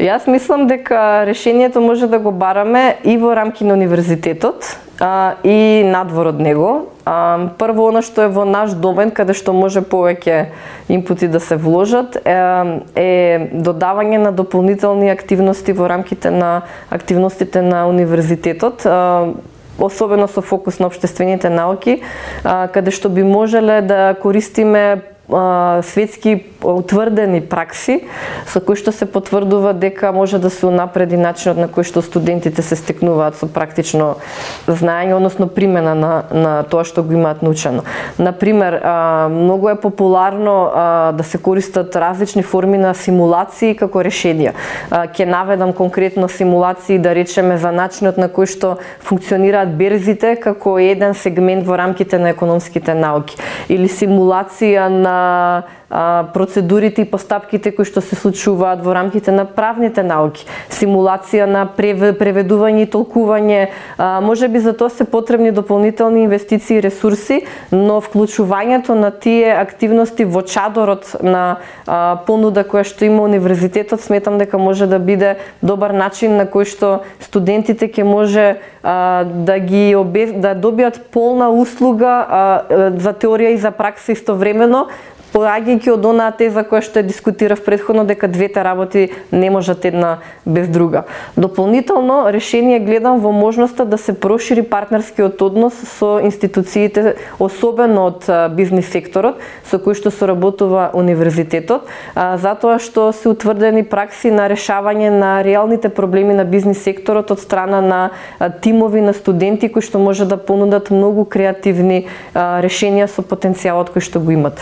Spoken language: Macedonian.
Јас мислам дека решението може да го бараме и во рамки на универзитетот, а, и надвор од него. А, прво, она што е во наш домен, каде што може повеќе импути да се вложат, е, е додавање на дополнителни активности во рамките на активностите на универзитетот. А, особено со фокус на обштествените науки, а, каде што би можеле да користиме светски утврдени пракси со кои што се потврдува дека може да се унапреди начинот на кој што студентите се стекнуваат со практично знаење, односно примена на, на тоа што го имаат научено. Например, многу е популарно да се користат различни форми на симулации како решенија. Ке наведам конкретно симулации да речеме за начинот на кој што функционираат берзите како еден сегмент во рамките на економските науки или симулација на процедурите и постапките кои што се случуваат во рамките на правните науки, симулација на преведување и толкување, може би за тоа се потребни дополнителни инвестиции и ресурси, но вклучувањето на тие активности во чадорот на понуда која што има универзитетот, сметам дека може да биде добар начин на кој што студентите ќе може да ги обез... да добијат полна услуга за теорија и за пракса истовремено, поаѓајќи од онаа теза која што ја дискутирав предходно дека двете работи не можат една без друга. Дополнително решение гледам во можноста да се прошири партнерскиот однос со институциите, особено од бизнис секторот со кој што соработува универзитетот, затоа што се утврдени пракси на решавање на реалните проблеми на бизнис секторот од страна на тимови на студенти кои што може да понудат многу креативни решенија со потенцијалот кој што го имат.